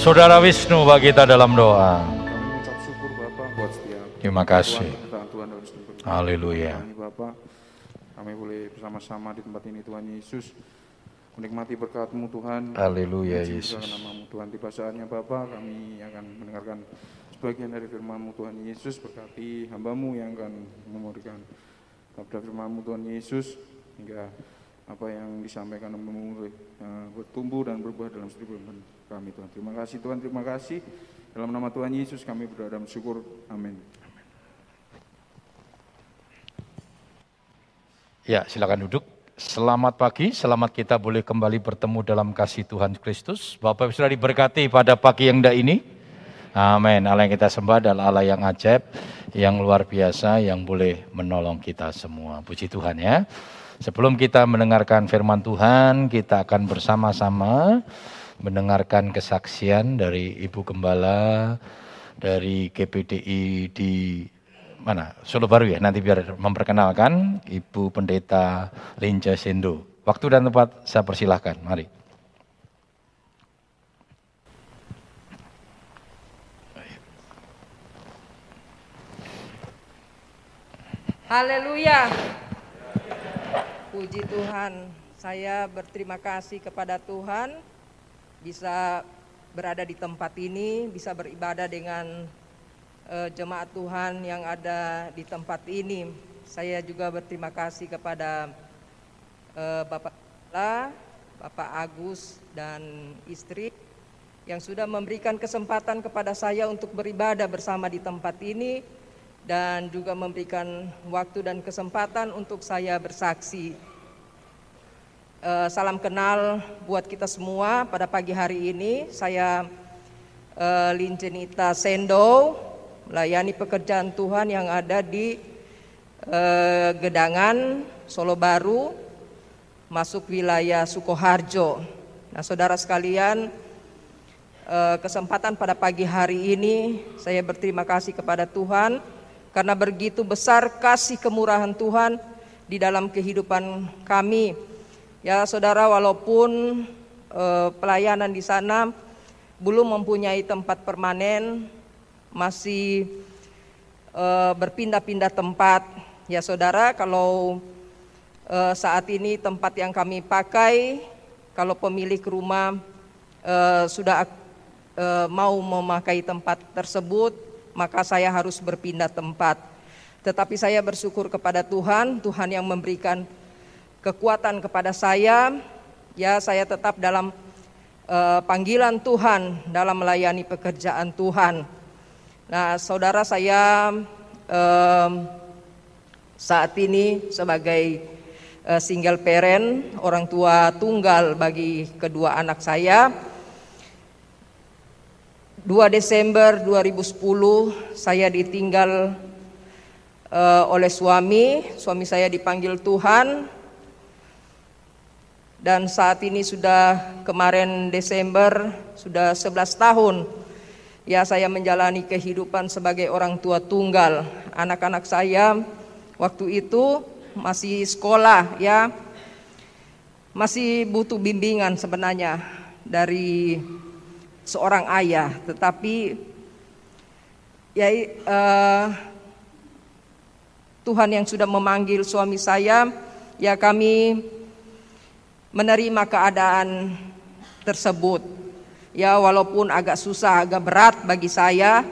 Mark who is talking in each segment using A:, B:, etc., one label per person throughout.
A: Saudara Wisnu bagi kita dalam doa. Terima kasih. Haleluya.
B: kami boleh bersama-sama di tempat ini Tuhan Yesus menikmati berkat-Mu Tuhan.
A: Haleluya Yesus.
B: namamu Tuhan tiba saatnya Bapak kami akan mendengarkan sebagian dari firman-Mu Tuhan Yesus berkati hamba-Mu yang akan memberikan sabda firman-Mu Tuhan Yesus hingga apa yang disampaikan hamba-Mu boleh eh, bertumbuh dan berbuah dalam setiap kami Tuhan. Terima kasih Tuhan, terima kasih. Dalam nama Tuhan Yesus kami berdoa dan syukur. Amin.
A: Ya, silakan duduk. Selamat pagi, selamat kita boleh kembali bertemu dalam kasih Tuhan Kristus. Bapak Ibu sudah diberkati pada pagi yang indah ini. Amin. Allah yang kita sembah adalah Allah yang ajaib, yang luar biasa, yang boleh menolong kita semua. Puji Tuhan ya. Sebelum kita mendengarkan firman Tuhan, kita akan bersama-sama mendengarkan kesaksian dari Ibu Gembala, dari GPDI di mana Solo Baru ya nanti biar memperkenalkan Ibu Pendeta Linja Sendo. Waktu dan tempat saya persilahkan, mari.
C: Haleluya. Puji Tuhan, saya berterima kasih kepada Tuhan bisa berada di tempat ini, bisa beribadah dengan eh, jemaat Tuhan yang ada di tempat ini. Saya juga berterima kasih kepada eh, Bapak La, Bapak Agus dan istri yang sudah memberikan kesempatan kepada saya untuk beribadah bersama di tempat ini dan juga memberikan waktu dan kesempatan untuk saya bersaksi. Eh, salam kenal buat kita semua pada pagi hari ini. Saya eh, Linjenita Sendo melayani pekerjaan Tuhan yang ada di eh, Gedangan, Solo Baru, masuk wilayah Sukoharjo. Nah, saudara sekalian, kesempatan pada pagi hari ini saya berterima kasih kepada Tuhan karena begitu besar kasih kemurahan Tuhan di dalam kehidupan kami. Ya, saudara, walaupun eh, pelayanan di sana belum mempunyai tempat permanen, masih eh, berpindah-pindah tempat. Ya, saudara, kalau eh, saat ini tempat yang kami pakai, kalau pemilik rumah eh, sudah eh, mau memakai tempat tersebut, maka saya harus berpindah tempat. Tetapi saya bersyukur kepada Tuhan, Tuhan yang memberikan kekuatan kepada saya, ya saya tetap dalam eh, panggilan Tuhan dalam melayani pekerjaan Tuhan. Nah, saudara saya em, saat ini sebagai eh, single parent, orang tua tunggal bagi kedua anak saya. 2 Desember 2010 saya ditinggal eh, oleh suami, suami saya dipanggil Tuhan dan saat ini sudah kemarin Desember sudah 11 tahun ya saya menjalani kehidupan sebagai orang tua tunggal. Anak-anak saya waktu itu masih sekolah ya. Masih butuh bimbingan sebenarnya dari seorang ayah, tetapi ya eh, Tuhan yang sudah memanggil suami saya, ya kami menerima keadaan tersebut. Ya walaupun agak susah, agak berat bagi saya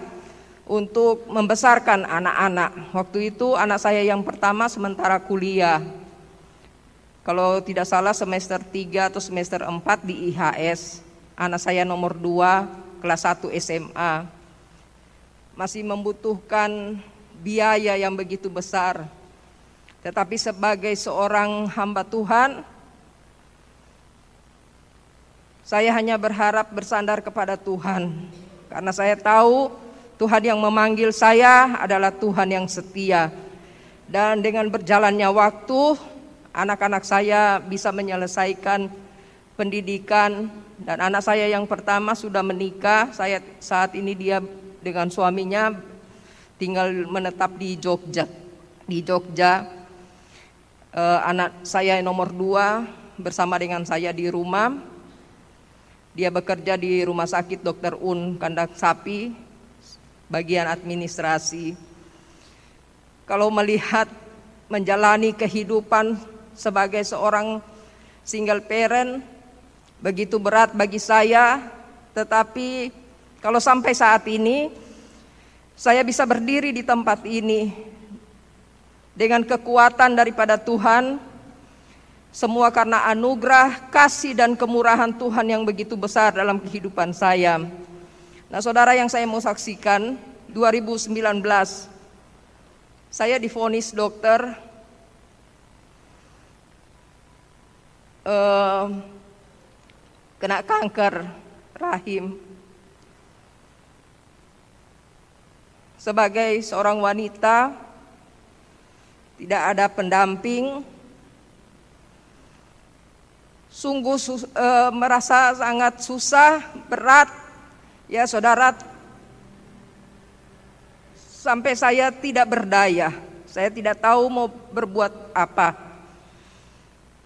C: untuk membesarkan anak-anak. Waktu itu anak saya yang pertama sementara kuliah. Kalau tidak salah semester 3 atau semester 4 di IHS. Anak saya nomor 2 kelas 1 SMA. Masih membutuhkan biaya yang begitu besar. Tetapi sebagai seorang hamba Tuhan, saya hanya berharap bersandar kepada Tuhan, karena saya tahu Tuhan yang memanggil saya adalah Tuhan yang setia, dan dengan berjalannya waktu, anak-anak saya bisa menyelesaikan pendidikan, dan anak saya yang pertama sudah menikah. Saya saat ini dia dengan suaminya tinggal menetap di Jogja. Di Jogja, eh, anak saya nomor dua bersama dengan saya di rumah Dia bekerja di Rumah Sakit Dr. Un Kandang Sapi, bagian administrasi. Kalau melihat menjalani kehidupan sebagai seorang single parent begitu berat bagi saya, tetapi kalau sampai saat ini saya bisa berdiri di tempat ini dengan kekuatan daripada Tuhan, semua karena anugerah, kasih dan kemurahan Tuhan yang begitu besar dalam kehidupan saya. Nah, saudara yang saya mau saksikan, 2019 saya difonis dokter uh, kena kanker rahim. Sebagai seorang wanita, tidak ada pendamping, sungguh e, merasa sangat susah, berat, ya saudara. Sampai saya tidak berdaya, saya tidak tahu mau berbuat apa.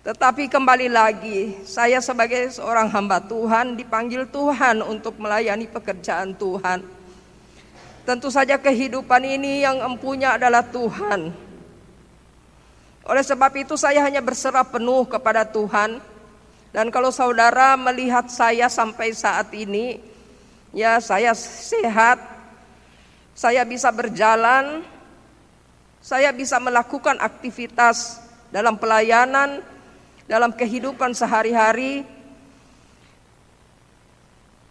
C: Tetapi kembali lagi, saya sebagai seorang hamba Tuhan dipanggil Tuhan untuk melayani pekerjaan Tuhan. Tentu saja kehidupan ini yang empunya adalah Tuhan. Oleh sebab itu saya hanya berserah penuh kepada Tuhan. Dan kalau saudara melihat saya sampai saat ini, ya saya sehat, saya bisa berjalan, saya bisa melakukan aktivitas dalam pelayanan, dalam kehidupan sehari-hari,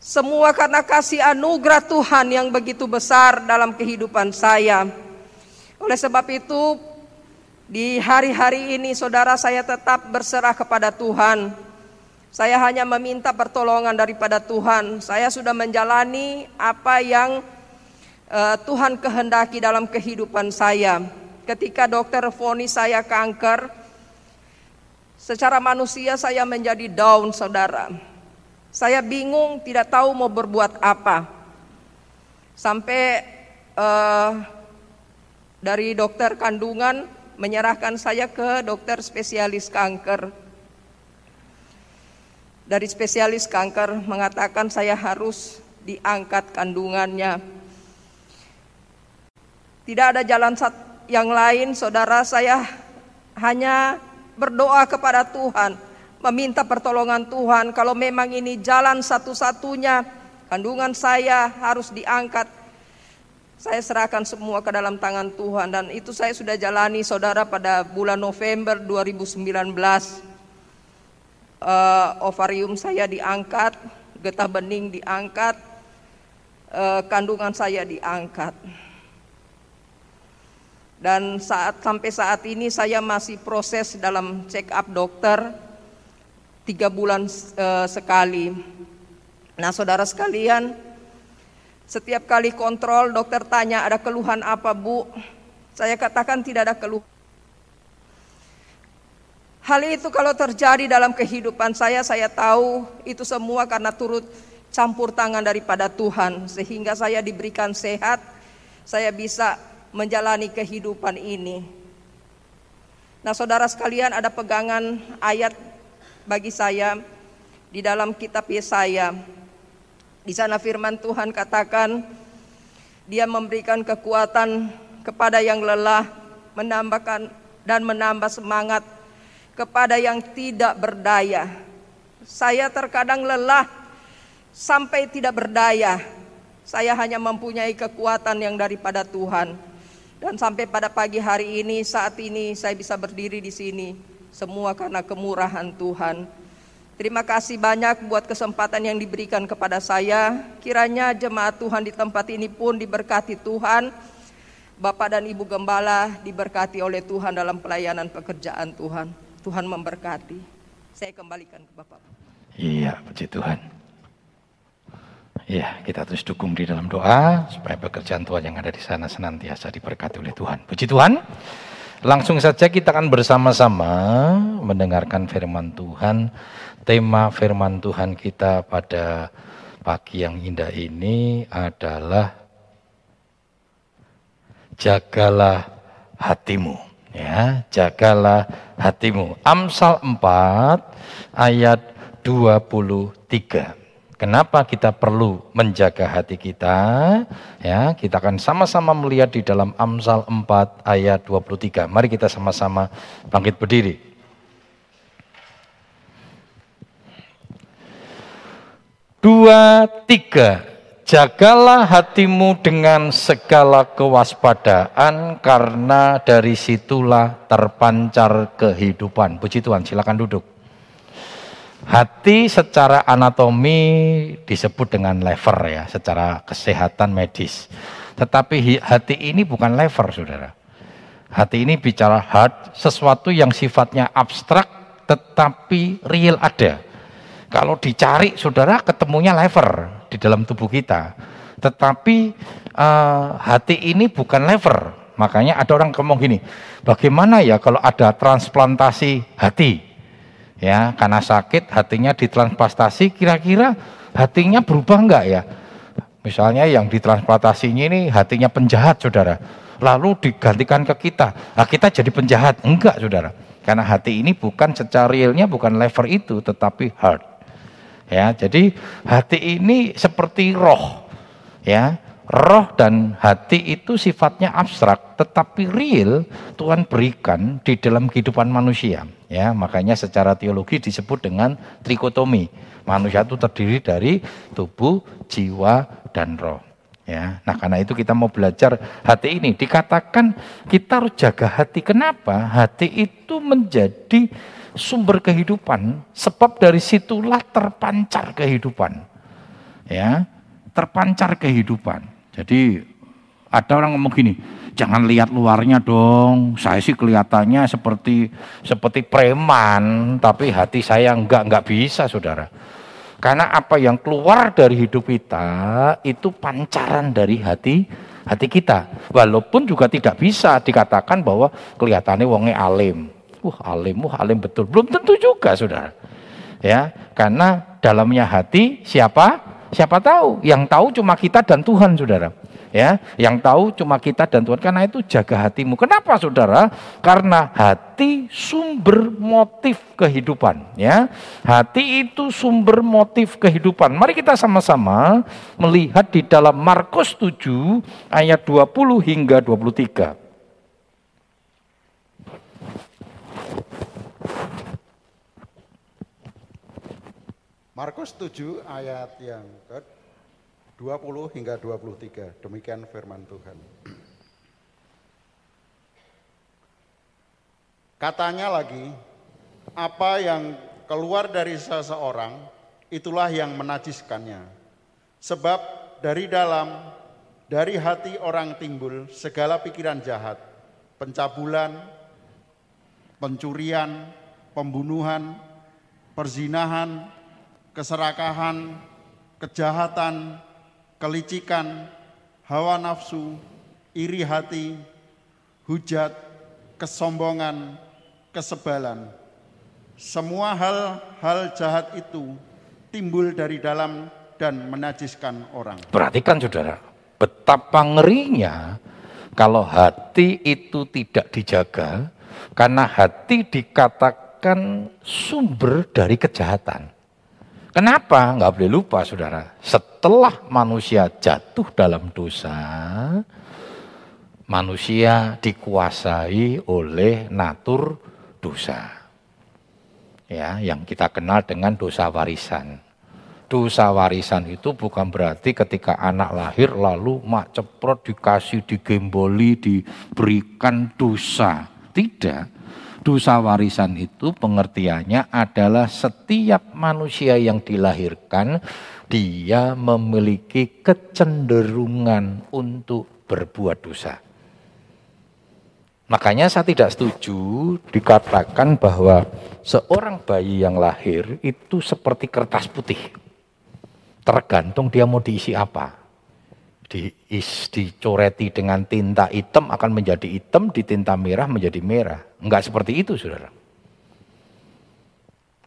C: semua karena kasih anugerah Tuhan yang begitu besar dalam kehidupan saya. Oleh sebab itu, di hari-hari ini saudara saya tetap berserah kepada Tuhan. Saya hanya meminta pertolongan daripada Tuhan. Saya sudah menjalani apa yang uh, Tuhan kehendaki dalam kehidupan saya. Ketika dokter vonis saya kanker, secara manusia saya menjadi down, saudara. Saya bingung, tidak tahu mau berbuat apa. Sampai uh, dari dokter kandungan menyerahkan saya ke dokter spesialis kanker. Dari spesialis kanker mengatakan saya harus diangkat kandungannya. Tidak ada jalan yang lain, saudara saya hanya berdoa kepada Tuhan meminta pertolongan Tuhan. Kalau memang ini jalan satu-satunya, kandungan saya harus diangkat. Saya serahkan semua ke dalam tangan Tuhan dan itu saya sudah jalani saudara pada bulan November 2019. Uh, eh, ovarium saya diangkat, getah bening diangkat, uh, kandungan saya diangkat. Dan saat sampai saat ini saya masih proses dalam check up dokter tiga bulan uh, sekali. Nah, saudara sekalian, setiap kali kontrol dokter tanya ada keluhan apa bu? Saya katakan tidak ada keluhan. Hal itu kalau terjadi dalam kehidupan saya, saya tahu itu semua karena turut campur tangan daripada Tuhan. Sehingga saya diberikan sehat, saya bisa menjalani kehidupan ini. Nah saudara sekalian ada pegangan ayat bagi saya di dalam kitab Yesaya. Di sana firman Tuhan katakan, Dia memberikan kekuatan kepada yang lelah, menambahkan dan menambah semangat kepada yang tidak berdaya. Saya terkadang lelah sampai tidak berdaya. Saya hanya mempunyai kekuatan yang daripada Tuhan. Dan sampai pada pagi hari ini, saat ini saya bisa berdiri di sini semua karena kemurahan Tuhan. Terima kasih banyak buat kesempatan yang diberikan kepada saya. Kiranya jemaat Tuhan di tempat ini pun diberkati Tuhan. Bapak dan Ibu Gembala diberkati oleh Tuhan dalam pelayanan pekerjaan Tuhan. Tuhan memberkati. Saya kembalikan ke Bapak.
A: Iya, puji Tuhan. Iya, kita terus dukung di dalam doa supaya pekerjaan Tuhan yang ada di sana senantiasa diberkati oleh Tuhan. Puji Tuhan. Langsung saja kita akan bersama-sama mendengarkan firman Tuhan. Tema firman Tuhan kita pada pagi yang indah ini adalah jagalah hatimu. Ya, jagalah hatimu. Amsal 4 ayat 23. Kenapa kita perlu menjaga hati kita? Ya, kita akan sama-sama melihat di dalam Amsal 4 ayat 23. Mari kita sama-sama bangkit berdiri. Dua, tiga. Jagalah hatimu dengan segala kewaspadaan karena dari situlah terpancar kehidupan. Puji Tuhan, silakan duduk. Hati secara anatomi disebut dengan lever ya, secara kesehatan medis. Tetapi hati ini bukan lever, saudara. Hati ini bicara heart, sesuatu yang sifatnya abstrak tetapi real ada. Kalau dicari, saudara, ketemunya lever di dalam tubuh kita. Tetapi uh, hati ini bukan lever. Makanya ada orang ngomong gini, bagaimana ya kalau ada transplantasi hati? Ya karena sakit hatinya ditransplantasi kira-kira hatinya berubah enggak ya? Misalnya yang ditransplantasinya ini hatinya penjahat saudara. Lalu digantikan ke kita. Nah, kita jadi penjahat. Enggak saudara. Karena hati ini bukan secara realnya bukan lever itu tetapi heart. Ya jadi hati ini seperti roh. Ya roh dan hati itu sifatnya abstrak tetapi real Tuhan berikan di dalam kehidupan manusia. Ya makanya secara teologi disebut dengan trikotomi. Manusia itu terdiri dari tubuh jiwa dan roh. Ya nah karena itu kita mau belajar hati ini. Dikatakan kita harus jaga hati. Kenapa? Hati itu menjadi sumber kehidupan sebab dari situlah terpancar kehidupan. Ya terpancar kehidupan jadi ada orang ngomong gini, jangan lihat luarnya dong. Saya sih kelihatannya seperti seperti preman, tapi hati saya enggak enggak bisa, saudara. Karena apa yang keluar dari hidup kita itu pancaran dari hati hati kita. Walaupun juga tidak bisa dikatakan bahwa kelihatannya wonge alim. Wah alim, wah alim betul. Belum tentu juga, saudara. Ya, karena dalamnya hati siapa? Siapa tahu? Yang tahu cuma kita dan Tuhan, saudara. Ya, yang tahu cuma kita dan Tuhan. Karena itu jaga hatimu. Kenapa, saudara? Karena hati sumber motif kehidupan. Ya, hati itu sumber motif kehidupan. Mari kita sama-sama melihat di dalam Markus 7 ayat 20 hingga 23.
D: Markus 7 ayat yang ke 20 hingga 23. Demikian firman Tuhan. Katanya lagi, apa yang keluar dari seseorang itulah yang menajiskannya. Sebab dari dalam dari hati orang timbul segala pikiran jahat, pencabulan, pencurian, pembunuhan, perzinahan, keserakahan, kejahatan, kelicikan, hawa nafsu, iri hati, hujat, kesombongan, kesebalan. Semua hal-hal jahat itu timbul dari dalam dan menajiskan orang.
A: Perhatikan saudara, betapa ngerinya kalau hati itu tidak dijaga, karena hati dikatakan sumber dari kejahatan. Kenapa? Nggak boleh lupa saudara. Setelah manusia jatuh dalam dosa, manusia dikuasai oleh natur dosa. Ya, yang kita kenal dengan dosa warisan. Dosa warisan itu bukan berarti ketika anak lahir lalu mak ceprot dikasih digemboli diberikan dosa. Tidak Dosa warisan itu pengertiannya adalah setiap manusia yang dilahirkan dia memiliki kecenderungan untuk berbuat dosa. Makanya saya tidak setuju dikatakan bahwa seorang bayi yang lahir itu seperti kertas putih. Tergantung dia mau diisi apa diis, dicoreti dengan tinta hitam akan menjadi hitam, di tinta merah menjadi merah. Enggak seperti itu, saudara.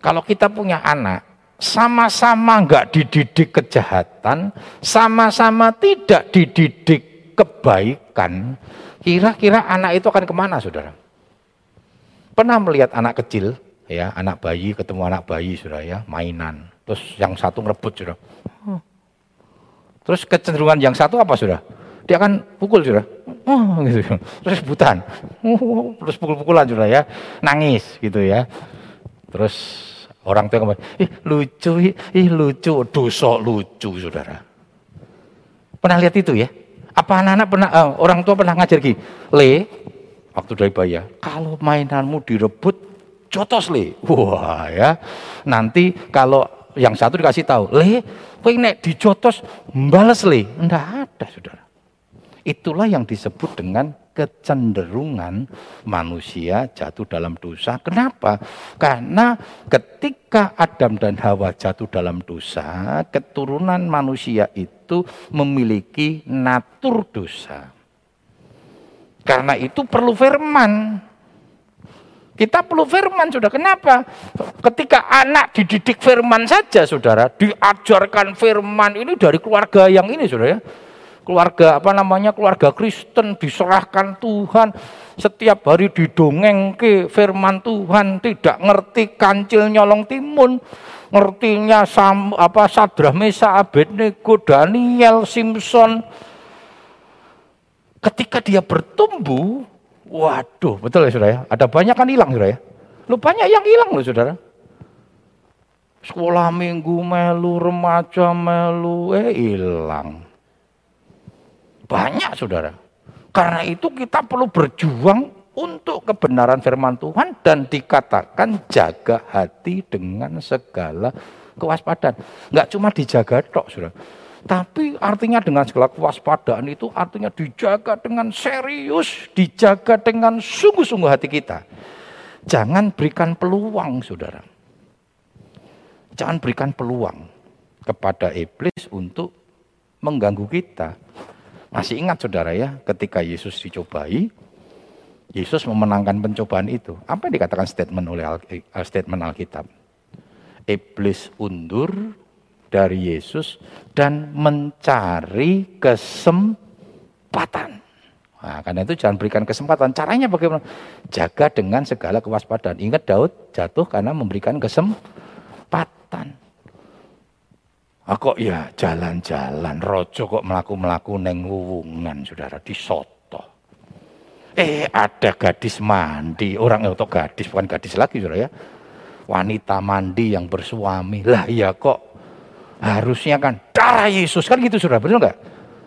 A: Kalau kita punya anak, sama-sama enggak dididik kejahatan, sama-sama tidak dididik kebaikan, kira-kira anak itu akan ke mana, saudara? Pernah melihat anak kecil, ya anak bayi ketemu anak bayi, saudara ya, mainan. Terus yang satu ngerebut, saudara Terus kecenderungan yang satu apa sudah? Dia akan pukul sudah. Oh, gitu. Terus butan. Oh, terus pukul-pukulan sudah ya. Nangis gitu ya. Terus orang tua kembali, ih lucu, ih, lucu, dosa lucu saudara. Pernah lihat itu ya? Apa anak-anak pernah, uh, orang tua pernah ngajar gini, le, waktu dari bayi, kalau mainanmu direbut, jotos le. Wah ya, nanti kalau yang satu dikasih tahu, le, kowe nek dijotos, mbales le. Enggak ada saudara. Itulah yang disebut dengan kecenderungan manusia jatuh dalam dosa. Kenapa? Karena ketika Adam dan Hawa jatuh dalam dosa, keturunan manusia itu memiliki natur dosa. Karena itu perlu firman. Kita perlu firman, sudah. Kenapa? Ketika anak dididik firman saja, saudara, diajarkan firman ini dari keluarga yang ini, saudara ya keluarga apa namanya keluarga Kristen diserahkan Tuhan setiap hari didongeng ke firman Tuhan tidak ngerti kancil nyolong timun ngertinya sam, apa Sadrah Mesa Abednego Daniel Simpson ketika dia bertumbuh waduh betul ya saudara ya ada banyak kan hilang saudara ya lu banyak yang hilang loh saudara sekolah minggu melu remaja melu eh hilang banyak saudara. Karena itu kita perlu berjuang untuk kebenaran firman Tuhan dan dikatakan jaga hati dengan segala kewaspadaan. Enggak cuma dijaga tok, saudara. Tapi artinya dengan segala kewaspadaan itu artinya dijaga dengan serius, dijaga dengan sungguh-sungguh hati kita. Jangan berikan peluang, saudara. Jangan berikan peluang kepada iblis untuk mengganggu kita. Masih ingat saudara ya, ketika Yesus dicobai, Yesus memenangkan pencobaan itu. Apa yang dikatakan statement oleh eh, statement Alkitab? Iblis undur dari Yesus dan mencari kesempatan. Nah, karena itu jangan berikan kesempatan. Caranya bagaimana? Jaga dengan segala kewaspadaan. Ingat Daud jatuh karena memberikan kesempatan. Ah, kok ya jalan-jalan, rojo kok melaku-melaku neng wuwungan, saudara, di soto. Eh, ada gadis mandi, orang itu gadis, bukan gadis lagi, saudara ya. Wanita mandi yang bersuami. Lah iya kok harusnya kan darah Yesus, kan gitu saudara, betul nggak?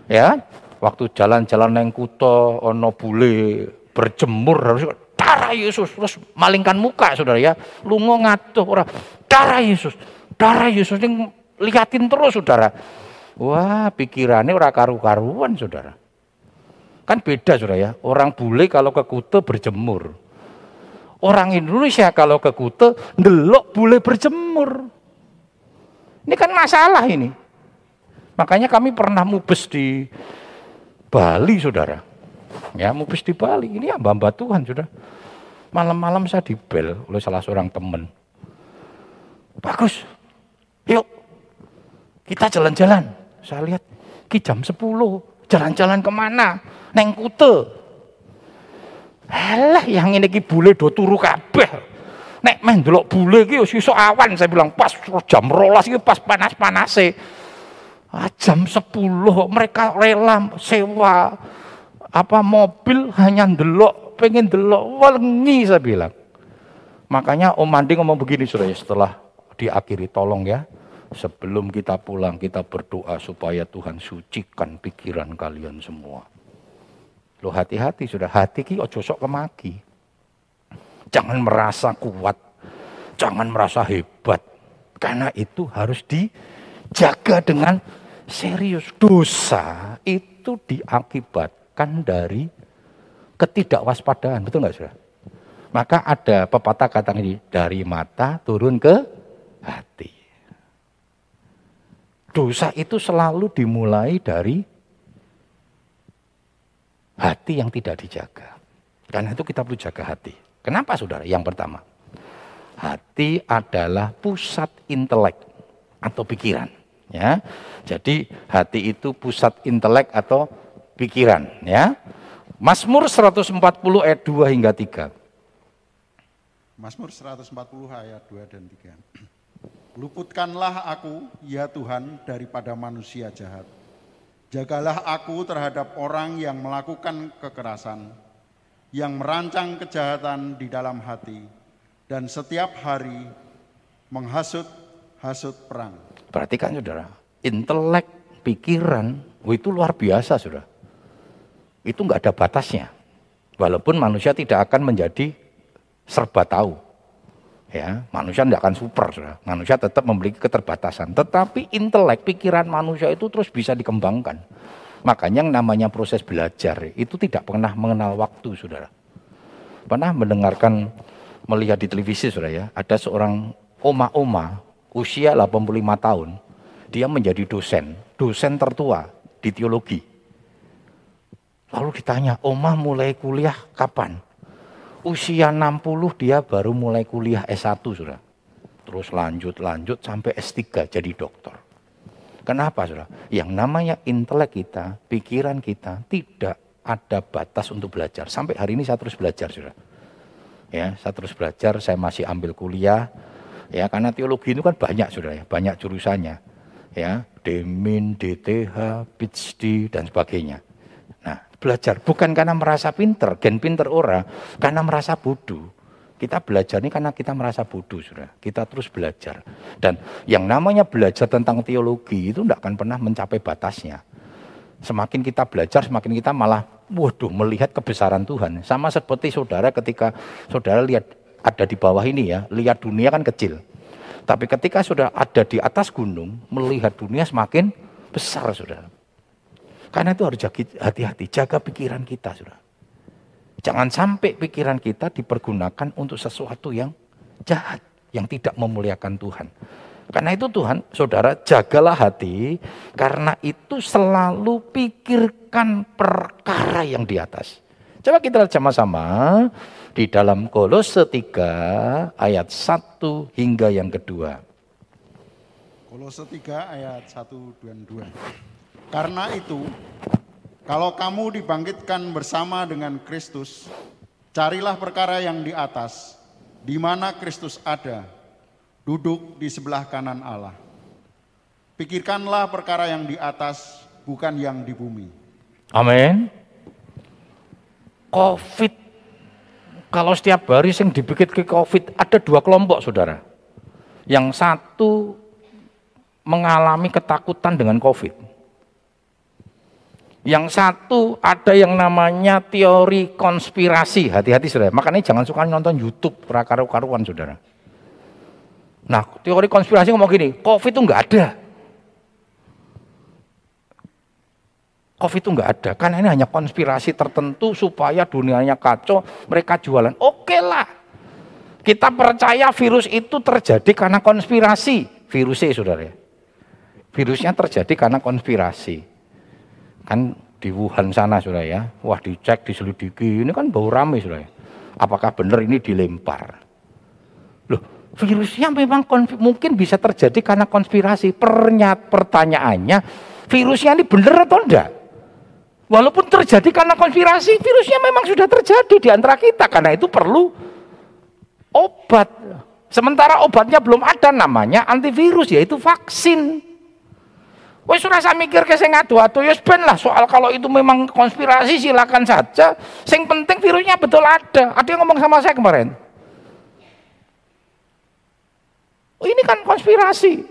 A: Ya, waktu jalan-jalan neng kuto, ono bule berjemur, harus darah Yesus, terus malingkan muka, saudara ya. Lungo ngatuh, orang darah Yesus, darah Yesus, ini Lihatin terus saudara. Wah pikirannya orang karu-karuan saudara. Kan beda saudara ya. Orang bule kalau ke Kute berjemur. Orang Indonesia kalau ke Kute ndelok bule berjemur. Ini kan masalah ini. Makanya kami pernah mubes di Bali saudara. Ya mubes di Bali. Ini hamba-hamba Tuhan saudara. Malam-malam saya dibel oleh salah seorang teman. Bagus, yuk kita jalan-jalan. Saya lihat, ki jam 10. Jalan-jalan ke mana? Neng kute. Alah, yang ini ki bule do turu kabeh. Nek main delok bule ki sesuk awan saya bilang pas jam rolas iki pas panas-panase. Ah, jam 10 mereka rela sewa apa mobil hanya delok pengen delok wengi saya bilang. Makanya Om Mandi ngomong begini sudah setelah diakhiri tolong ya Sebelum kita pulang, kita berdoa supaya Tuhan sucikan pikiran kalian semua. Lo hati-hati sudah hati ki ojo sok kemaki. Jangan merasa kuat, jangan merasa hebat. Karena itu harus dijaga dengan serius. Dosa itu diakibatkan dari ketidakwaspadaan, betul nggak sudah? Maka ada pepatah kata ini dari mata turun ke hati. Dosa itu selalu dimulai dari hati yang tidak dijaga. Karena itu kita perlu jaga hati. Kenapa saudara? Yang pertama, hati adalah pusat intelek atau pikiran. Ya, jadi hati itu pusat intelek atau pikiran. Ya, Mazmur 140 ayat 2 hingga 3.
D: Mazmur 140 ayat 2 dan 3. Luputkanlah aku, ya Tuhan, daripada manusia jahat. Jagalah aku terhadap orang yang melakukan kekerasan, yang merancang kejahatan di dalam hati, dan setiap hari menghasut-hasut perang.
A: Perhatikan saudara, intelek, pikiran, oh itu luar biasa saudara. Itu nggak ada batasnya. Walaupun manusia tidak akan menjadi serba tahu. Ya, manusia tidak akan super, saudara. Manusia tetap memiliki keterbatasan. Tetapi intelek, pikiran manusia itu terus bisa dikembangkan. Makanya yang namanya proses belajar itu tidak pernah mengenal waktu, saudara. Pernah mendengarkan, melihat di televisi, saudara ya, ada seorang oma-oma usia 85 tahun, dia menjadi dosen, dosen tertua di teologi. Lalu ditanya, oma mulai kuliah kapan? usia 60 dia baru mulai kuliah S1 sudah. Terus lanjut-lanjut sampai S3 jadi dokter. Kenapa sudah? Yang namanya intelek kita, pikiran kita tidak ada batas untuk belajar. Sampai hari ini saya terus belajar sudah. Ya, saya terus belajar, saya masih ambil kuliah. Ya, karena teologi itu kan banyak sudah ya, banyak jurusannya. Ya, Demin, DTH, PhD dan sebagainya belajar bukan karena merasa pinter, gen pinter ora, karena merasa bodoh. Kita belajar ini karena kita merasa bodoh, sudah. Kita terus belajar. Dan yang namanya belajar tentang teologi itu tidak akan pernah mencapai batasnya. Semakin kita belajar, semakin kita malah, waduh, melihat kebesaran Tuhan. Sama seperti saudara ketika saudara lihat ada di bawah ini ya, lihat dunia kan kecil. Tapi ketika sudah ada di atas gunung, melihat dunia semakin besar, saudara. Karena itu harus hati-hati, jaga pikiran kita, sudah. Jangan sampai pikiran kita dipergunakan untuk sesuatu yang jahat, yang tidak memuliakan Tuhan. Karena itu Tuhan, saudara, jagalah hati, karena itu selalu pikirkan perkara yang di atas. Coba kita lihat sama-sama di dalam Kolose 3 ayat 1 hingga yang kedua.
D: Kolose 3 ayat 1 dan 2. Karena itu, kalau kamu dibangkitkan bersama dengan Kristus, carilah perkara yang di atas, di mana Kristus ada, duduk di sebelah kanan Allah. Pikirkanlah perkara yang di atas, bukan yang di bumi.
A: Amin. Covid, kalau setiap hari yang dibikin ke Covid, ada dua kelompok saudara. Yang satu mengalami ketakutan dengan Covid yang satu ada yang namanya teori konspirasi. Hati-hati saudara. Makanya jangan suka nonton YouTube prakaru-karuan saudara. Nah teori konspirasi ngomong gini, COVID itu enggak ada. COVID itu enggak ada. Karena ini hanya konspirasi tertentu supaya dunianya kacau, mereka jualan. Oke lah. Kita percaya virus itu terjadi karena konspirasi. Virusnya saudara. Virusnya terjadi karena konspirasi. Kan di Wuhan sana sudah ya. Wah dicek, diselidiki. Ini kan bau rame sudah ya. Apakah benar ini dilempar? Loh, virusnya memang mungkin bisa terjadi karena konspirasi. Pernyat pertanyaannya, virusnya ini benar atau enggak? Walaupun terjadi karena konspirasi, virusnya memang sudah terjadi di antara kita. Karena itu perlu obat. Sementara obatnya belum ada namanya antivirus yaitu vaksin. Wes rasa mikir ke sing adu-adu ya ben lah soal kalau itu memang konspirasi silakan saja. Sing penting virusnya betul ada. Ada yang ngomong sama saya kemarin. Oh, ini kan konspirasi.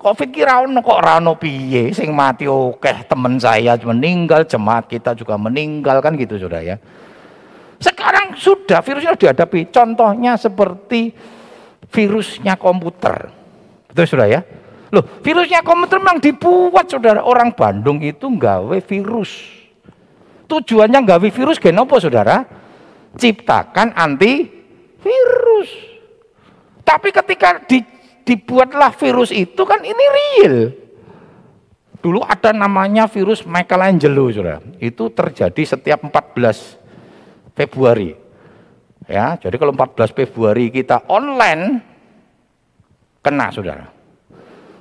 A: Covid kira ono kok rano piye sing mati oke teman saya meninggal, jemaat kita juga meninggal kan gitu sudah ya. Sekarang sudah virusnya dihadapi. Contohnya seperti virusnya komputer. Betul sudah ya? Loh, virusnya komputer memang dibuat saudara. Orang Bandung itu nggawe virus. Tujuannya nggawe virus apa saudara? Ciptakan anti virus. Tapi ketika di, dibuatlah virus itu kan ini real. Dulu ada namanya virus Michelangelo saudara. Itu terjadi setiap 14 Februari. Ya, jadi kalau 14 Februari kita online kena saudara.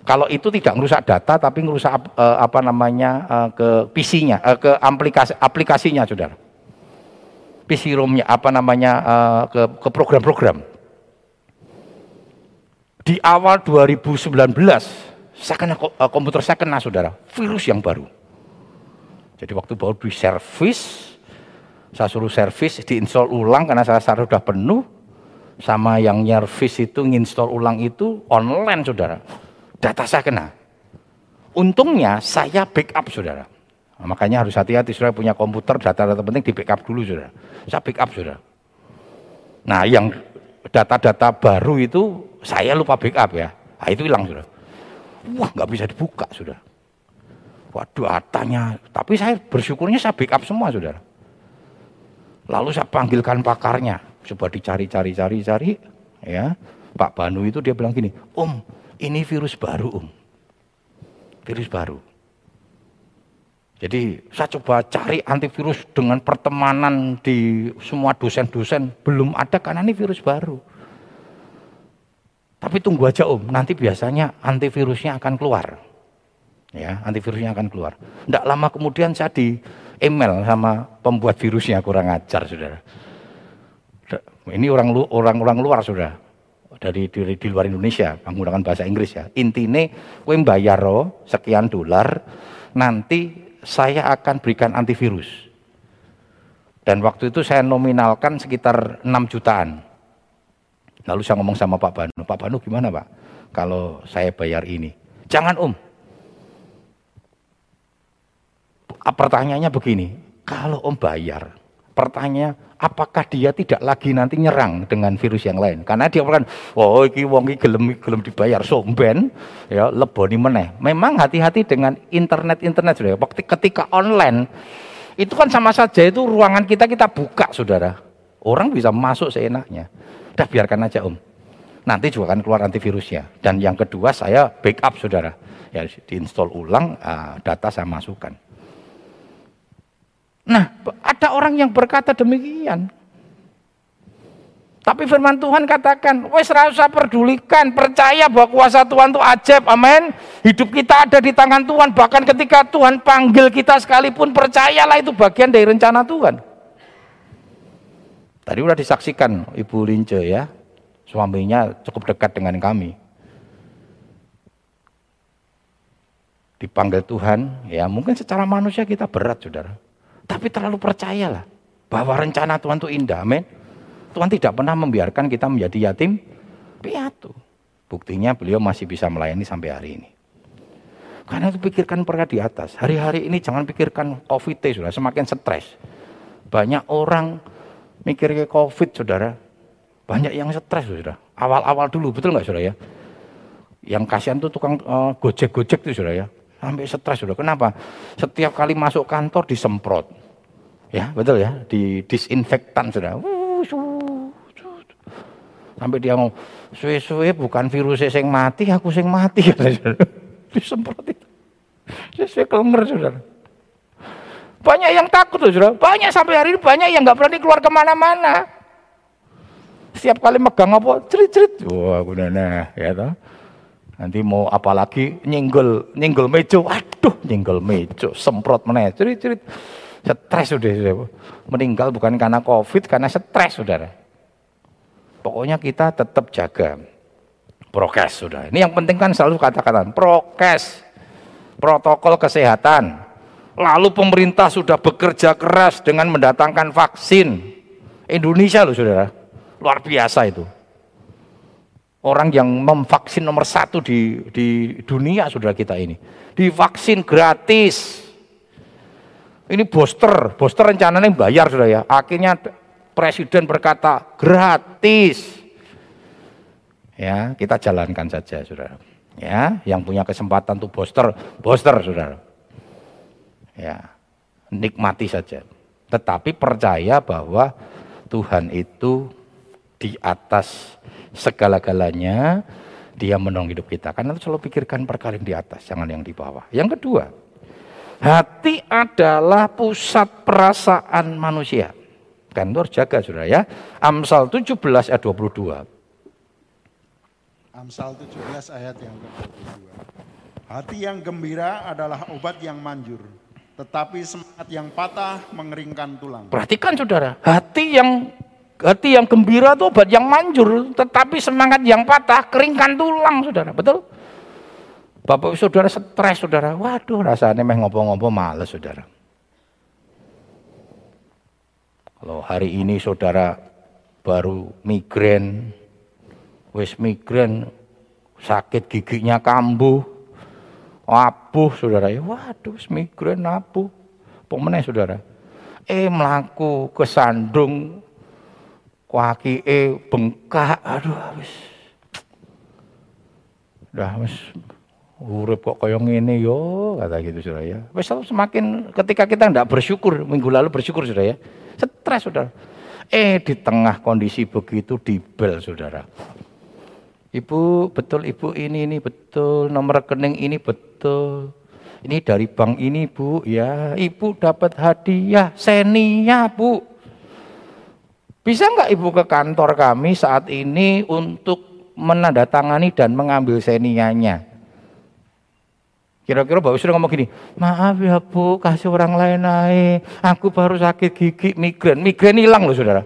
A: Kalau itu tidak merusak data tapi merusak uh, apa namanya uh, ke PC-nya, uh, ke aplikasi aplikasinya, Saudara. PC ROM-nya apa namanya uh, ke ke program-program. Di awal 2019 saya kena komputer saya kena Saudara, virus yang baru. Jadi waktu baru di servis, saya suruh servis, diinstal ulang karena saya sudah penuh, sama yang nyervis itu nginstall ulang itu online saudara. Data saya kena. Untungnya saya backup saudara. Nah, makanya harus hati-hati saudara punya komputer data-data penting di backup dulu saudara. Saya backup saudara. Nah yang data-data baru itu saya lupa backup ya. Nah, itu hilang saudara. Wah nggak bisa dibuka saudara. Waduh atanya. Tapi saya bersyukurnya saya backup semua saudara. Lalu saya panggilkan pakarnya, coba dicari-cari-cari-cari, ya. Pak Banu itu dia bilang gini, Om, ini virus baru, Om. Virus baru. Jadi saya coba cari antivirus dengan pertemanan di semua dosen-dosen, belum ada karena ini virus baru. Tapi tunggu aja Om, nanti biasanya antivirusnya akan keluar. Ya, antivirusnya akan keluar. Tidak lama kemudian saya di email sama pembuat virusnya kurang ajar saudara. Ini orang orang orang luar sudah dari di, di luar Indonesia menggunakan bahasa Inggris ya. Intinya kue bayar sekian dolar, nanti saya akan berikan antivirus. Dan waktu itu saya nominalkan sekitar 6 jutaan. Lalu saya ngomong sama Pak Banu, Pak Banu gimana Pak kalau saya bayar ini? Jangan Om, pertanyaannya begini, kalau Om bayar, pertanyaan apakah dia tidak lagi nanti nyerang dengan virus yang lain? Karena dia akan, oh iki wong iki gelem gelem dibayar somben, ya leboni meneh. Memang hati-hati dengan internet-internet sudah. Waktu ketika online itu kan sama saja itu ruangan kita kita buka, Saudara. Orang bisa masuk seenaknya. Udah biarkan aja, Om. Nanti juga akan keluar antivirusnya. Dan yang kedua saya backup, Saudara. Ya diinstal ulang, ah, data saya masukkan. Nah, ada orang yang berkata demikian. Tapi firman Tuhan katakan, wes rasa pedulikan, percaya bahwa kuasa Tuhan itu ajaib, amin. Hidup kita ada di tangan Tuhan, bahkan ketika Tuhan panggil kita sekalipun, percayalah itu bagian dari rencana Tuhan. Tadi udah disaksikan Ibu Lince ya, suaminya cukup dekat dengan kami. Dipanggil Tuhan, ya mungkin secara manusia kita berat saudara. Tapi terlalu percayalah bahwa rencana Tuhan itu indah, amin. Tuhan tidak pernah membiarkan kita menjadi yatim piatu. Buktinya beliau masih bisa melayani sampai hari ini. Karena itu pikirkan perkara di atas. Hari-hari ini jangan pikirkan COVID sudah semakin stres. Banyak orang mikir ke COVID saudara. Banyak yang stres saudara. Awal-awal dulu betul nggak saudara ya? Yang kasihan tuh tukang uh, gojek-gojek tuh saudara ya. Sampai stres saudara. Kenapa? Setiap kali masuk kantor disemprot. Ya, betul ya, di disinfektan sudah. Sampai dia ngomong, suwe-suwe bukan virus yang mati, aku sing mati. Disemprot itu. Suwe kelenger, saudara. Banyak yang takut saudara. Banyak sampai hari ini banyak yang nggak berani keluar ke mana-mana. Setiap kali megang apa, cerit-cerit. Wah, aku nah, ya toh. Nanti mau apalagi nyenggol, nyenggol mejo. Aduh, nyenggol mejo, semprot meneh, cerit-cerit. Stres sudah, sudah. Meninggal bukan karena covid, karena stres saudara. Pokoknya kita tetap jaga prokes sudah. Ini yang penting kan selalu kata-kata prokes, protokol kesehatan. Lalu pemerintah sudah bekerja keras dengan mendatangkan vaksin. Indonesia loh saudara, luar biasa itu. Orang yang memvaksin nomor satu di, di dunia saudara kita ini. Divaksin gratis. Ini booster, booster rencananya bayar sudah ya. Akhirnya presiden berkata gratis. Ya, kita jalankan saja saudara. Ya, yang punya kesempatan untuk booster, booster saudara. Ya, nikmati saja. Tetapi percaya bahwa Tuhan itu di atas segala-galanya, dia menolong hidup kita. Karena selalu pikirkan perkara yang di atas, jangan yang di bawah. Yang kedua, Hati adalah pusat perasaan manusia. Kantor jaga saudara ya. Amsal 17 ayat 22.
D: Amsal 17 ayat yang ke-22. Hati yang gembira adalah obat yang manjur. Tetapi semangat yang patah mengeringkan tulang.
A: Perhatikan saudara, hati yang hati yang gembira itu obat yang manjur, tetapi semangat yang patah keringkan tulang, saudara. Betul? Bapak saudara stres saudara, waduh rasanya meh ngopo-ngopo males saudara. Kalau hari ini saudara baru migrain, wis migrain, sakit giginya kambuh, apuh saudara ya, waduh migrain apuh. Pemenang saudara. Eh melaku kesandung kaki eh bengkak, aduh wis. Udah wis urip kok kaya ngene yo kata gitu saudara ya. Wis semakin ketika kita tidak bersyukur minggu lalu bersyukur saudara ya. Stres saudara. Eh di tengah kondisi begitu dibel saudara. Ibu betul ibu ini ini betul nomor rekening ini betul. Ini dari bank ini bu ya. Ibu dapat hadiah senia bu. Bisa nggak ibu ke kantor kami saat ini untuk menandatangani dan mengambil senianya? Kira-kira Bapak sudah ngomong gini, maaf ya Bu, kasih orang lain naik. Aku baru sakit gigi, migren. Migren hilang loh saudara.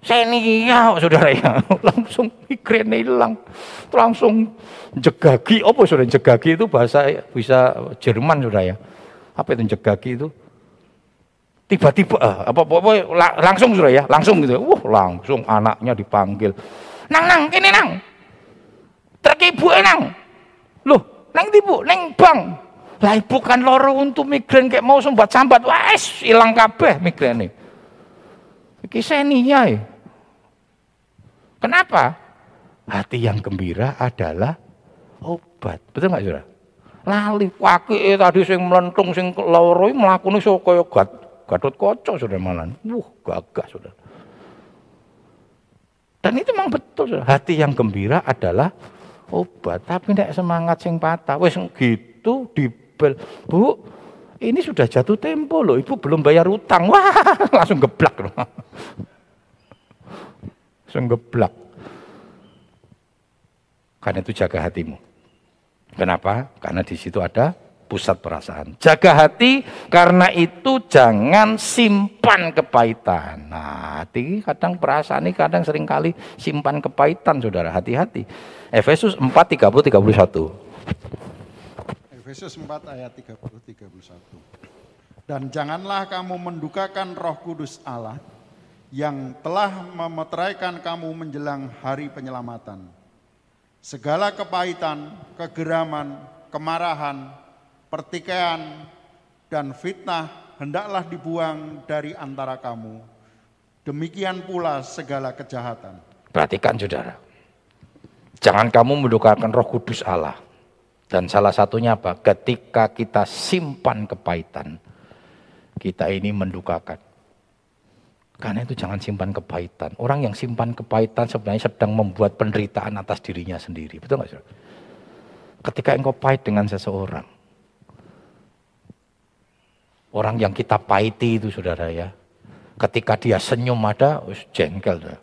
A: Senia saudara ya, langsung migren hilang. Langsung jegagi, apa saudara? Jegagi itu bahasa bisa Jerman saudara ya. Apa itu jegagi itu? Tiba-tiba, ah, apa, apa, apa langsung saudara ya, langsung gitu. Wah langsung anaknya dipanggil. Nang, nang, ini nang. Terkibu nang. Loh, Neng ibu, neng bang. Lah ibu kan loro untuk migren kayak mau sembat sambat, wes hilang kabeh ini. Iki senia ya. Kenapa? Hati yang gembira adalah obat. Betul nggak saudara? Lali kaki tadi sing melentung sing loro melakukan so kaya gat kocok saudara malan. Wuh gagah saudara. Dan itu memang betul saudara. Hati yang gembira adalah obat, tapi tidak semangat sing patah. Wes gitu dibel. Bu, ini sudah jatuh tempo loh, ibu belum bayar utang. Wah, langsung geblak loh. langsung geblak. Karena itu jaga hatimu. Kenapa? Karena di situ ada pusat perasaan. Jaga hati karena itu jangan simpan kepahitan. Nah, hati kadang perasaan ini kadang sering kali simpan kepahitan Saudara, hati-hati. Efesus 4 30 31.
D: Efesus 4 ayat 30 31. Dan janganlah kamu mendukakan Roh Kudus Allah yang telah memeteraikan kamu menjelang hari penyelamatan. Segala kepahitan, kegeraman, kemarahan, pertikaian, dan fitnah hendaklah dibuang dari antara kamu. Demikian pula segala kejahatan.
A: Perhatikan saudara. Jangan kamu mendukakan roh kudus Allah. Dan salah satunya apa? Ketika kita simpan kepahitan. Kita ini mendukakan. Karena itu jangan simpan kepahitan. Orang yang simpan kepahitan sebenarnya sedang membuat penderitaan atas dirinya sendiri. Betul nggak saudara? Ketika engkau pahit dengan seseorang, Orang yang kita pahiti itu saudara ya. Ketika dia senyum ada, jengkel dah.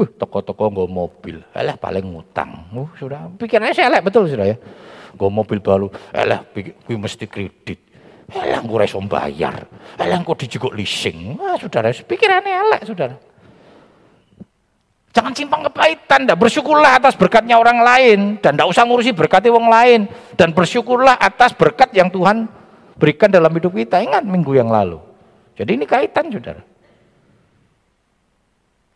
A: Buh, toko-toko nggak mobil, elah paling ngutang. Uh, sudah, pikirnya saya elek betul sudah ya. Nggak mobil baru, elah gue mesti kredit. Elah gue resom bayar, elah gue dijuguk leasing. Wah saudara, pikirannya elek saudara. Jangan simpang kepahitan, dan bersyukurlah atas berkatnya orang lain dan tidak usah ngurusi berkati orang lain dan bersyukurlah atas berkat yang Tuhan berikan dalam hidup kita. Ingat minggu yang lalu. Jadi ini kaitan saudara.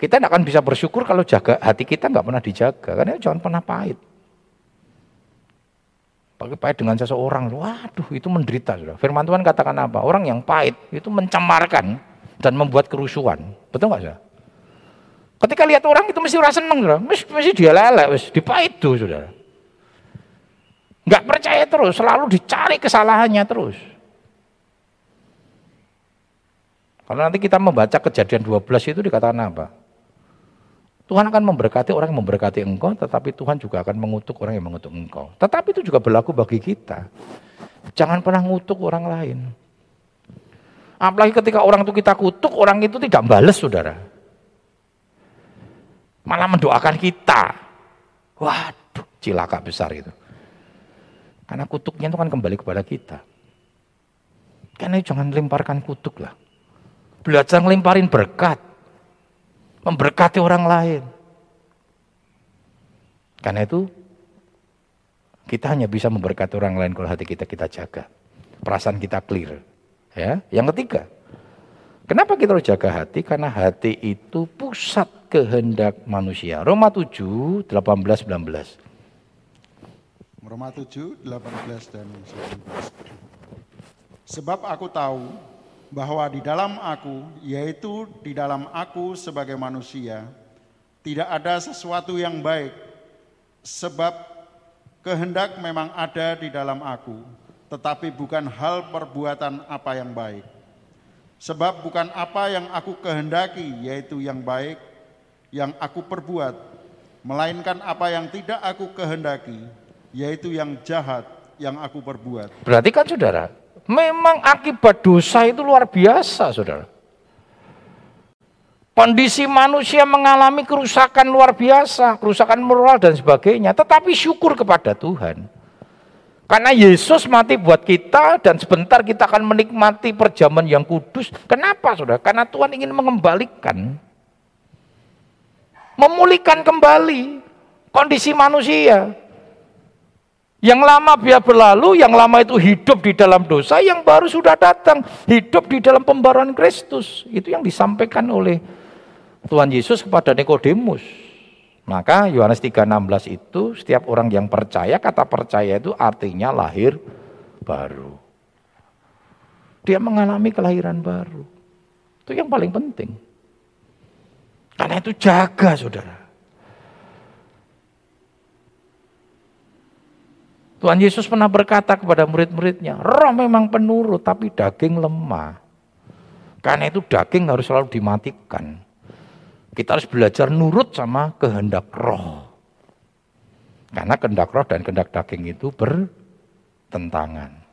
A: Kita tidak akan bisa bersyukur kalau jaga hati kita nggak pernah dijaga. Karena jangan pernah pahit. Pakai pahit dengan seseorang, waduh itu menderita. Saudara. Firman Tuhan katakan apa? Orang yang pahit itu mencemarkan dan membuat kerusuhan. Betul nggak saudara? Ketika lihat orang itu mesti rasa seneng, saudara. Mesti, mesti dia lelek, mesti dipahit tuh, saudara. Nggak percaya terus, selalu dicari kesalahannya terus. Kalau nanti kita membaca kejadian 12 itu dikatakan apa? Tuhan akan memberkati orang yang memberkati engkau, tetapi Tuhan juga akan mengutuk orang yang mengutuk engkau. Tetapi itu juga berlaku bagi kita. Jangan pernah ngutuk orang lain. Apalagi ketika orang itu kita kutuk, orang itu tidak balas, saudara. Malah mendoakan kita. Waduh, cilaka besar itu. Karena kutuknya itu kan kembali kepada kita. Karena jangan lemparkan kutuk lah. Belajar ngelimparin berkat. Memberkati orang lain. Karena itu kita hanya bisa memberkati orang lain kalau hati kita kita jaga. Perasaan kita clear. Ya, yang ketiga, Kenapa kita harus jaga hati? Karena hati itu pusat kehendak manusia. Roma 7, 18, 19.
D: Roma 7, 18 dan 19. Sebab aku tahu bahwa di dalam aku, yaitu di dalam aku sebagai manusia, tidak ada sesuatu yang baik. Sebab kehendak memang ada di dalam aku, tetapi bukan hal perbuatan apa yang baik Sebab bukan apa yang aku kehendaki, yaitu yang baik, yang aku perbuat, melainkan apa yang tidak aku kehendaki, yaitu yang jahat yang aku perbuat.
A: Berarti kan saudara, memang akibat dosa itu luar biasa saudara. Kondisi manusia mengalami kerusakan luar biasa, kerusakan moral dan sebagainya. Tetapi syukur kepada Tuhan. Karena Yesus mati buat kita dan sebentar kita akan menikmati perjamuan yang kudus. Kenapa saudara? Karena Tuhan ingin mengembalikan. Memulihkan kembali kondisi manusia. Yang lama biar berlalu, yang lama itu hidup di dalam dosa, yang baru sudah datang hidup di dalam pembaruan Kristus. Itu yang disampaikan oleh Tuhan Yesus kepada Nikodemus. Maka Yohanes 3:16 itu setiap orang yang percaya, kata percaya itu artinya lahir baru. Dia mengalami kelahiran baru. Itu yang paling penting. Karena itu jaga saudara. Tuhan Yesus pernah berkata kepada murid-muridnya, roh memang penurut tapi daging lemah. Karena itu daging harus selalu dimatikan. Kita harus belajar nurut sama kehendak roh. Karena kehendak roh dan kehendak daging itu bertentangan.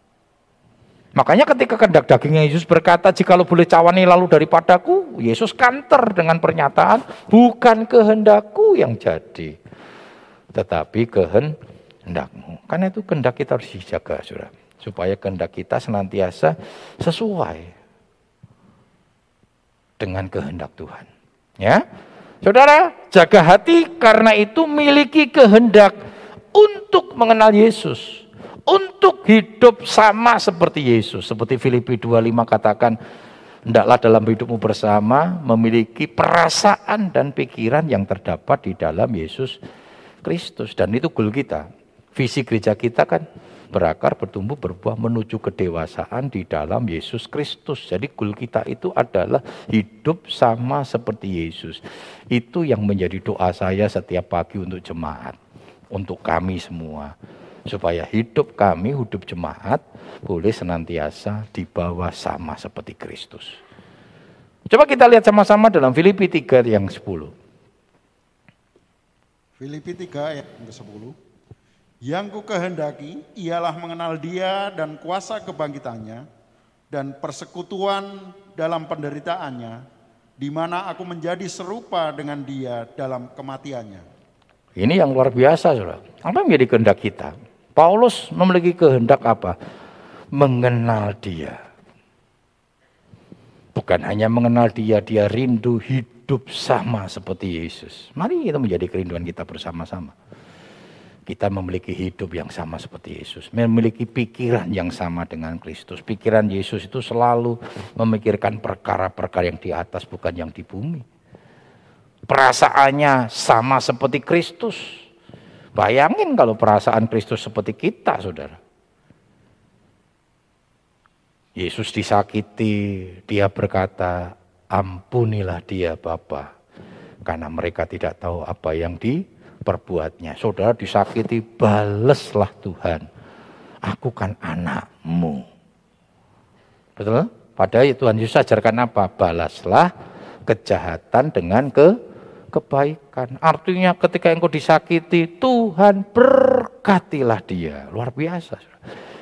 A: Makanya ketika kehendak dagingnya Yesus berkata, jikalau boleh cawani lalu daripadaku, Yesus kanter dengan pernyataan, bukan kehendakku yang jadi, tetapi kehendakmu. Karena itu kehendak kita harus dijaga, saudara. Supaya kehendak kita senantiasa sesuai dengan kehendak Tuhan. Ya. Saudara, jaga hati karena itu miliki kehendak untuk mengenal Yesus. Untuk hidup sama seperti Yesus. Seperti Filipi 25 katakan, hendaklah dalam hidupmu bersama memiliki perasaan dan pikiran yang terdapat di dalam Yesus Kristus. Dan itu goal kita. Visi gereja kita kan berakar, bertumbuh, berbuah menuju kedewasaan di dalam Yesus Kristus. Jadi goal kita itu adalah hidup sama seperti Yesus. Itu yang menjadi doa saya setiap pagi untuk jemaat. Untuk kami semua. Supaya hidup kami, hidup jemaat boleh senantiasa di bawah sama seperti Kristus. Coba kita lihat sama-sama dalam Filipi 3 yang 10.
D: Filipi 3 ayat 10. Yang ku kehendaki ialah mengenal dia dan kuasa kebangkitannya dan persekutuan dalam penderitaannya, di mana aku menjadi serupa dengan dia dalam kematiannya.
A: Ini yang luar biasa, saudara. Apa yang menjadi kehendak kita? Paulus memiliki kehendak apa? Mengenal dia. Bukan hanya mengenal dia, dia rindu hidup sama seperti Yesus. Mari itu menjadi kerinduan kita bersama-sama kita memiliki hidup yang sama seperti Yesus, memiliki pikiran yang sama dengan Kristus. Pikiran Yesus itu selalu memikirkan perkara-perkara yang di atas, bukan yang di bumi. Perasaannya sama seperti Kristus. Bayangin kalau perasaan Kristus seperti kita, saudara. Yesus disakiti, dia berkata, ampunilah dia Bapa, karena mereka tidak tahu apa yang di perbuatnya. Saudara disakiti, baleslah Tuhan. Aku kan anakmu. Betul? Padahal Tuhan Yesus ajarkan apa? Balaslah kejahatan dengan ke kebaikan. Artinya ketika engkau disakiti, Tuhan berkatilah dia. Luar biasa.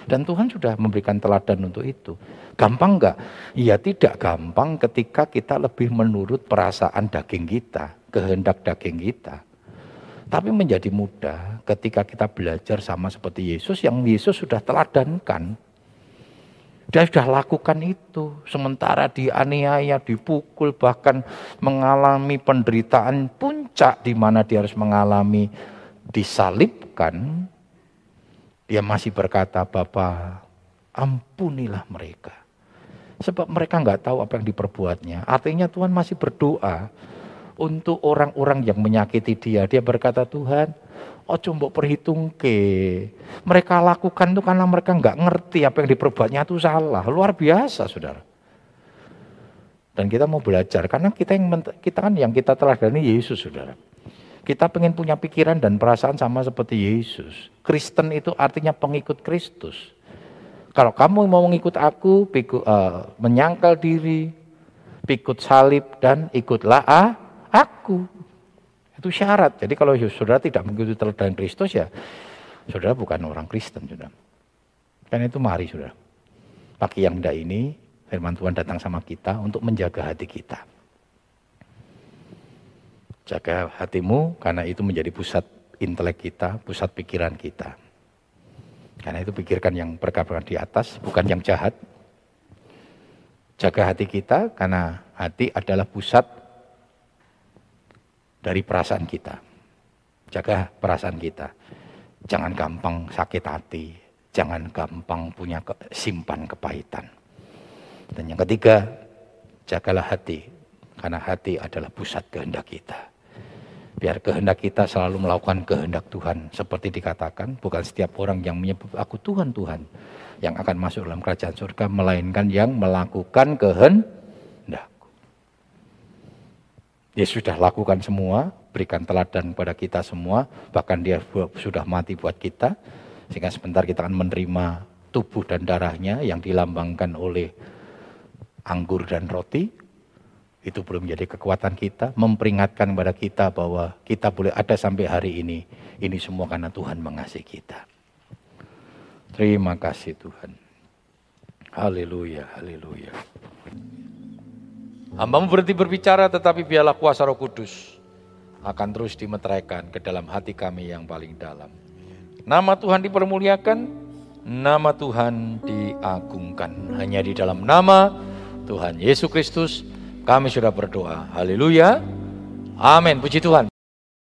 A: Dan Tuhan sudah memberikan teladan untuk itu. Gampang enggak? Ya tidak gampang ketika kita lebih menurut perasaan daging kita, kehendak daging kita. Tapi menjadi mudah ketika kita belajar sama seperti Yesus yang Yesus sudah teladankan. Dia sudah lakukan itu. Sementara dianiaya, dipukul, bahkan mengalami penderitaan puncak di mana dia harus mengalami disalibkan. Dia masih berkata, Bapak ampunilah mereka. Sebab mereka nggak tahu apa yang diperbuatnya. Artinya Tuhan masih berdoa untuk orang-orang yang menyakiti dia. Dia berkata, Tuhan, oh coba perhitung ke. Mereka lakukan itu karena mereka nggak ngerti apa yang diperbuatnya itu salah. Luar biasa, saudara. Dan kita mau belajar, karena kita yang kita kan yang kita telah dari Yesus, saudara. Kita pengen punya pikiran dan perasaan sama seperti Yesus. Kristen itu artinya pengikut Kristus. Kalau kamu mau mengikut aku, pikut, uh, menyangkal diri, pikut salib dan ikutlah ah, aku. Itu syarat. Jadi kalau saudara tidak mengikuti teladan Kristus ya, saudara bukan orang Kristen, saudara. Karena itu mari, saudara. Pagi yang indah ini, firman Tuhan datang sama kita untuk menjaga hati kita. Jaga hatimu karena itu menjadi pusat intelek kita, pusat pikiran kita. Karena itu pikirkan yang perkabaran di atas, bukan yang jahat. Jaga hati kita karena hati adalah pusat dari perasaan kita. Jaga perasaan kita. Jangan gampang sakit hati, jangan gampang punya simpan kepahitan. Dan yang ketiga, jagalah hati karena hati adalah pusat kehendak kita. Biar kehendak kita selalu melakukan kehendak Tuhan. Seperti dikatakan, bukan setiap orang yang menyebut aku Tuhan, Tuhan. Yang akan masuk dalam kerajaan surga, melainkan yang melakukan kehendakku. Dia sudah lakukan semua, berikan teladan kepada kita semua. Bahkan dia sudah mati buat kita. Sehingga sebentar kita akan menerima tubuh dan darahnya yang dilambangkan oleh anggur dan roti itu belum menjadi kekuatan kita, memperingatkan kepada kita bahwa kita boleh ada sampai hari ini. Ini semua karena Tuhan mengasihi kita. Terima kasih Tuhan. Haleluya, haleluya. Hambamu berhenti berbicara tetapi biarlah kuasa roh kudus akan terus dimeteraikan ke dalam hati kami yang paling dalam. Nama Tuhan dipermuliakan, nama Tuhan diagungkan. Hanya di dalam nama Tuhan Yesus Kristus, kami sudah berdoa. Haleluya. Amin. Puji Tuhan.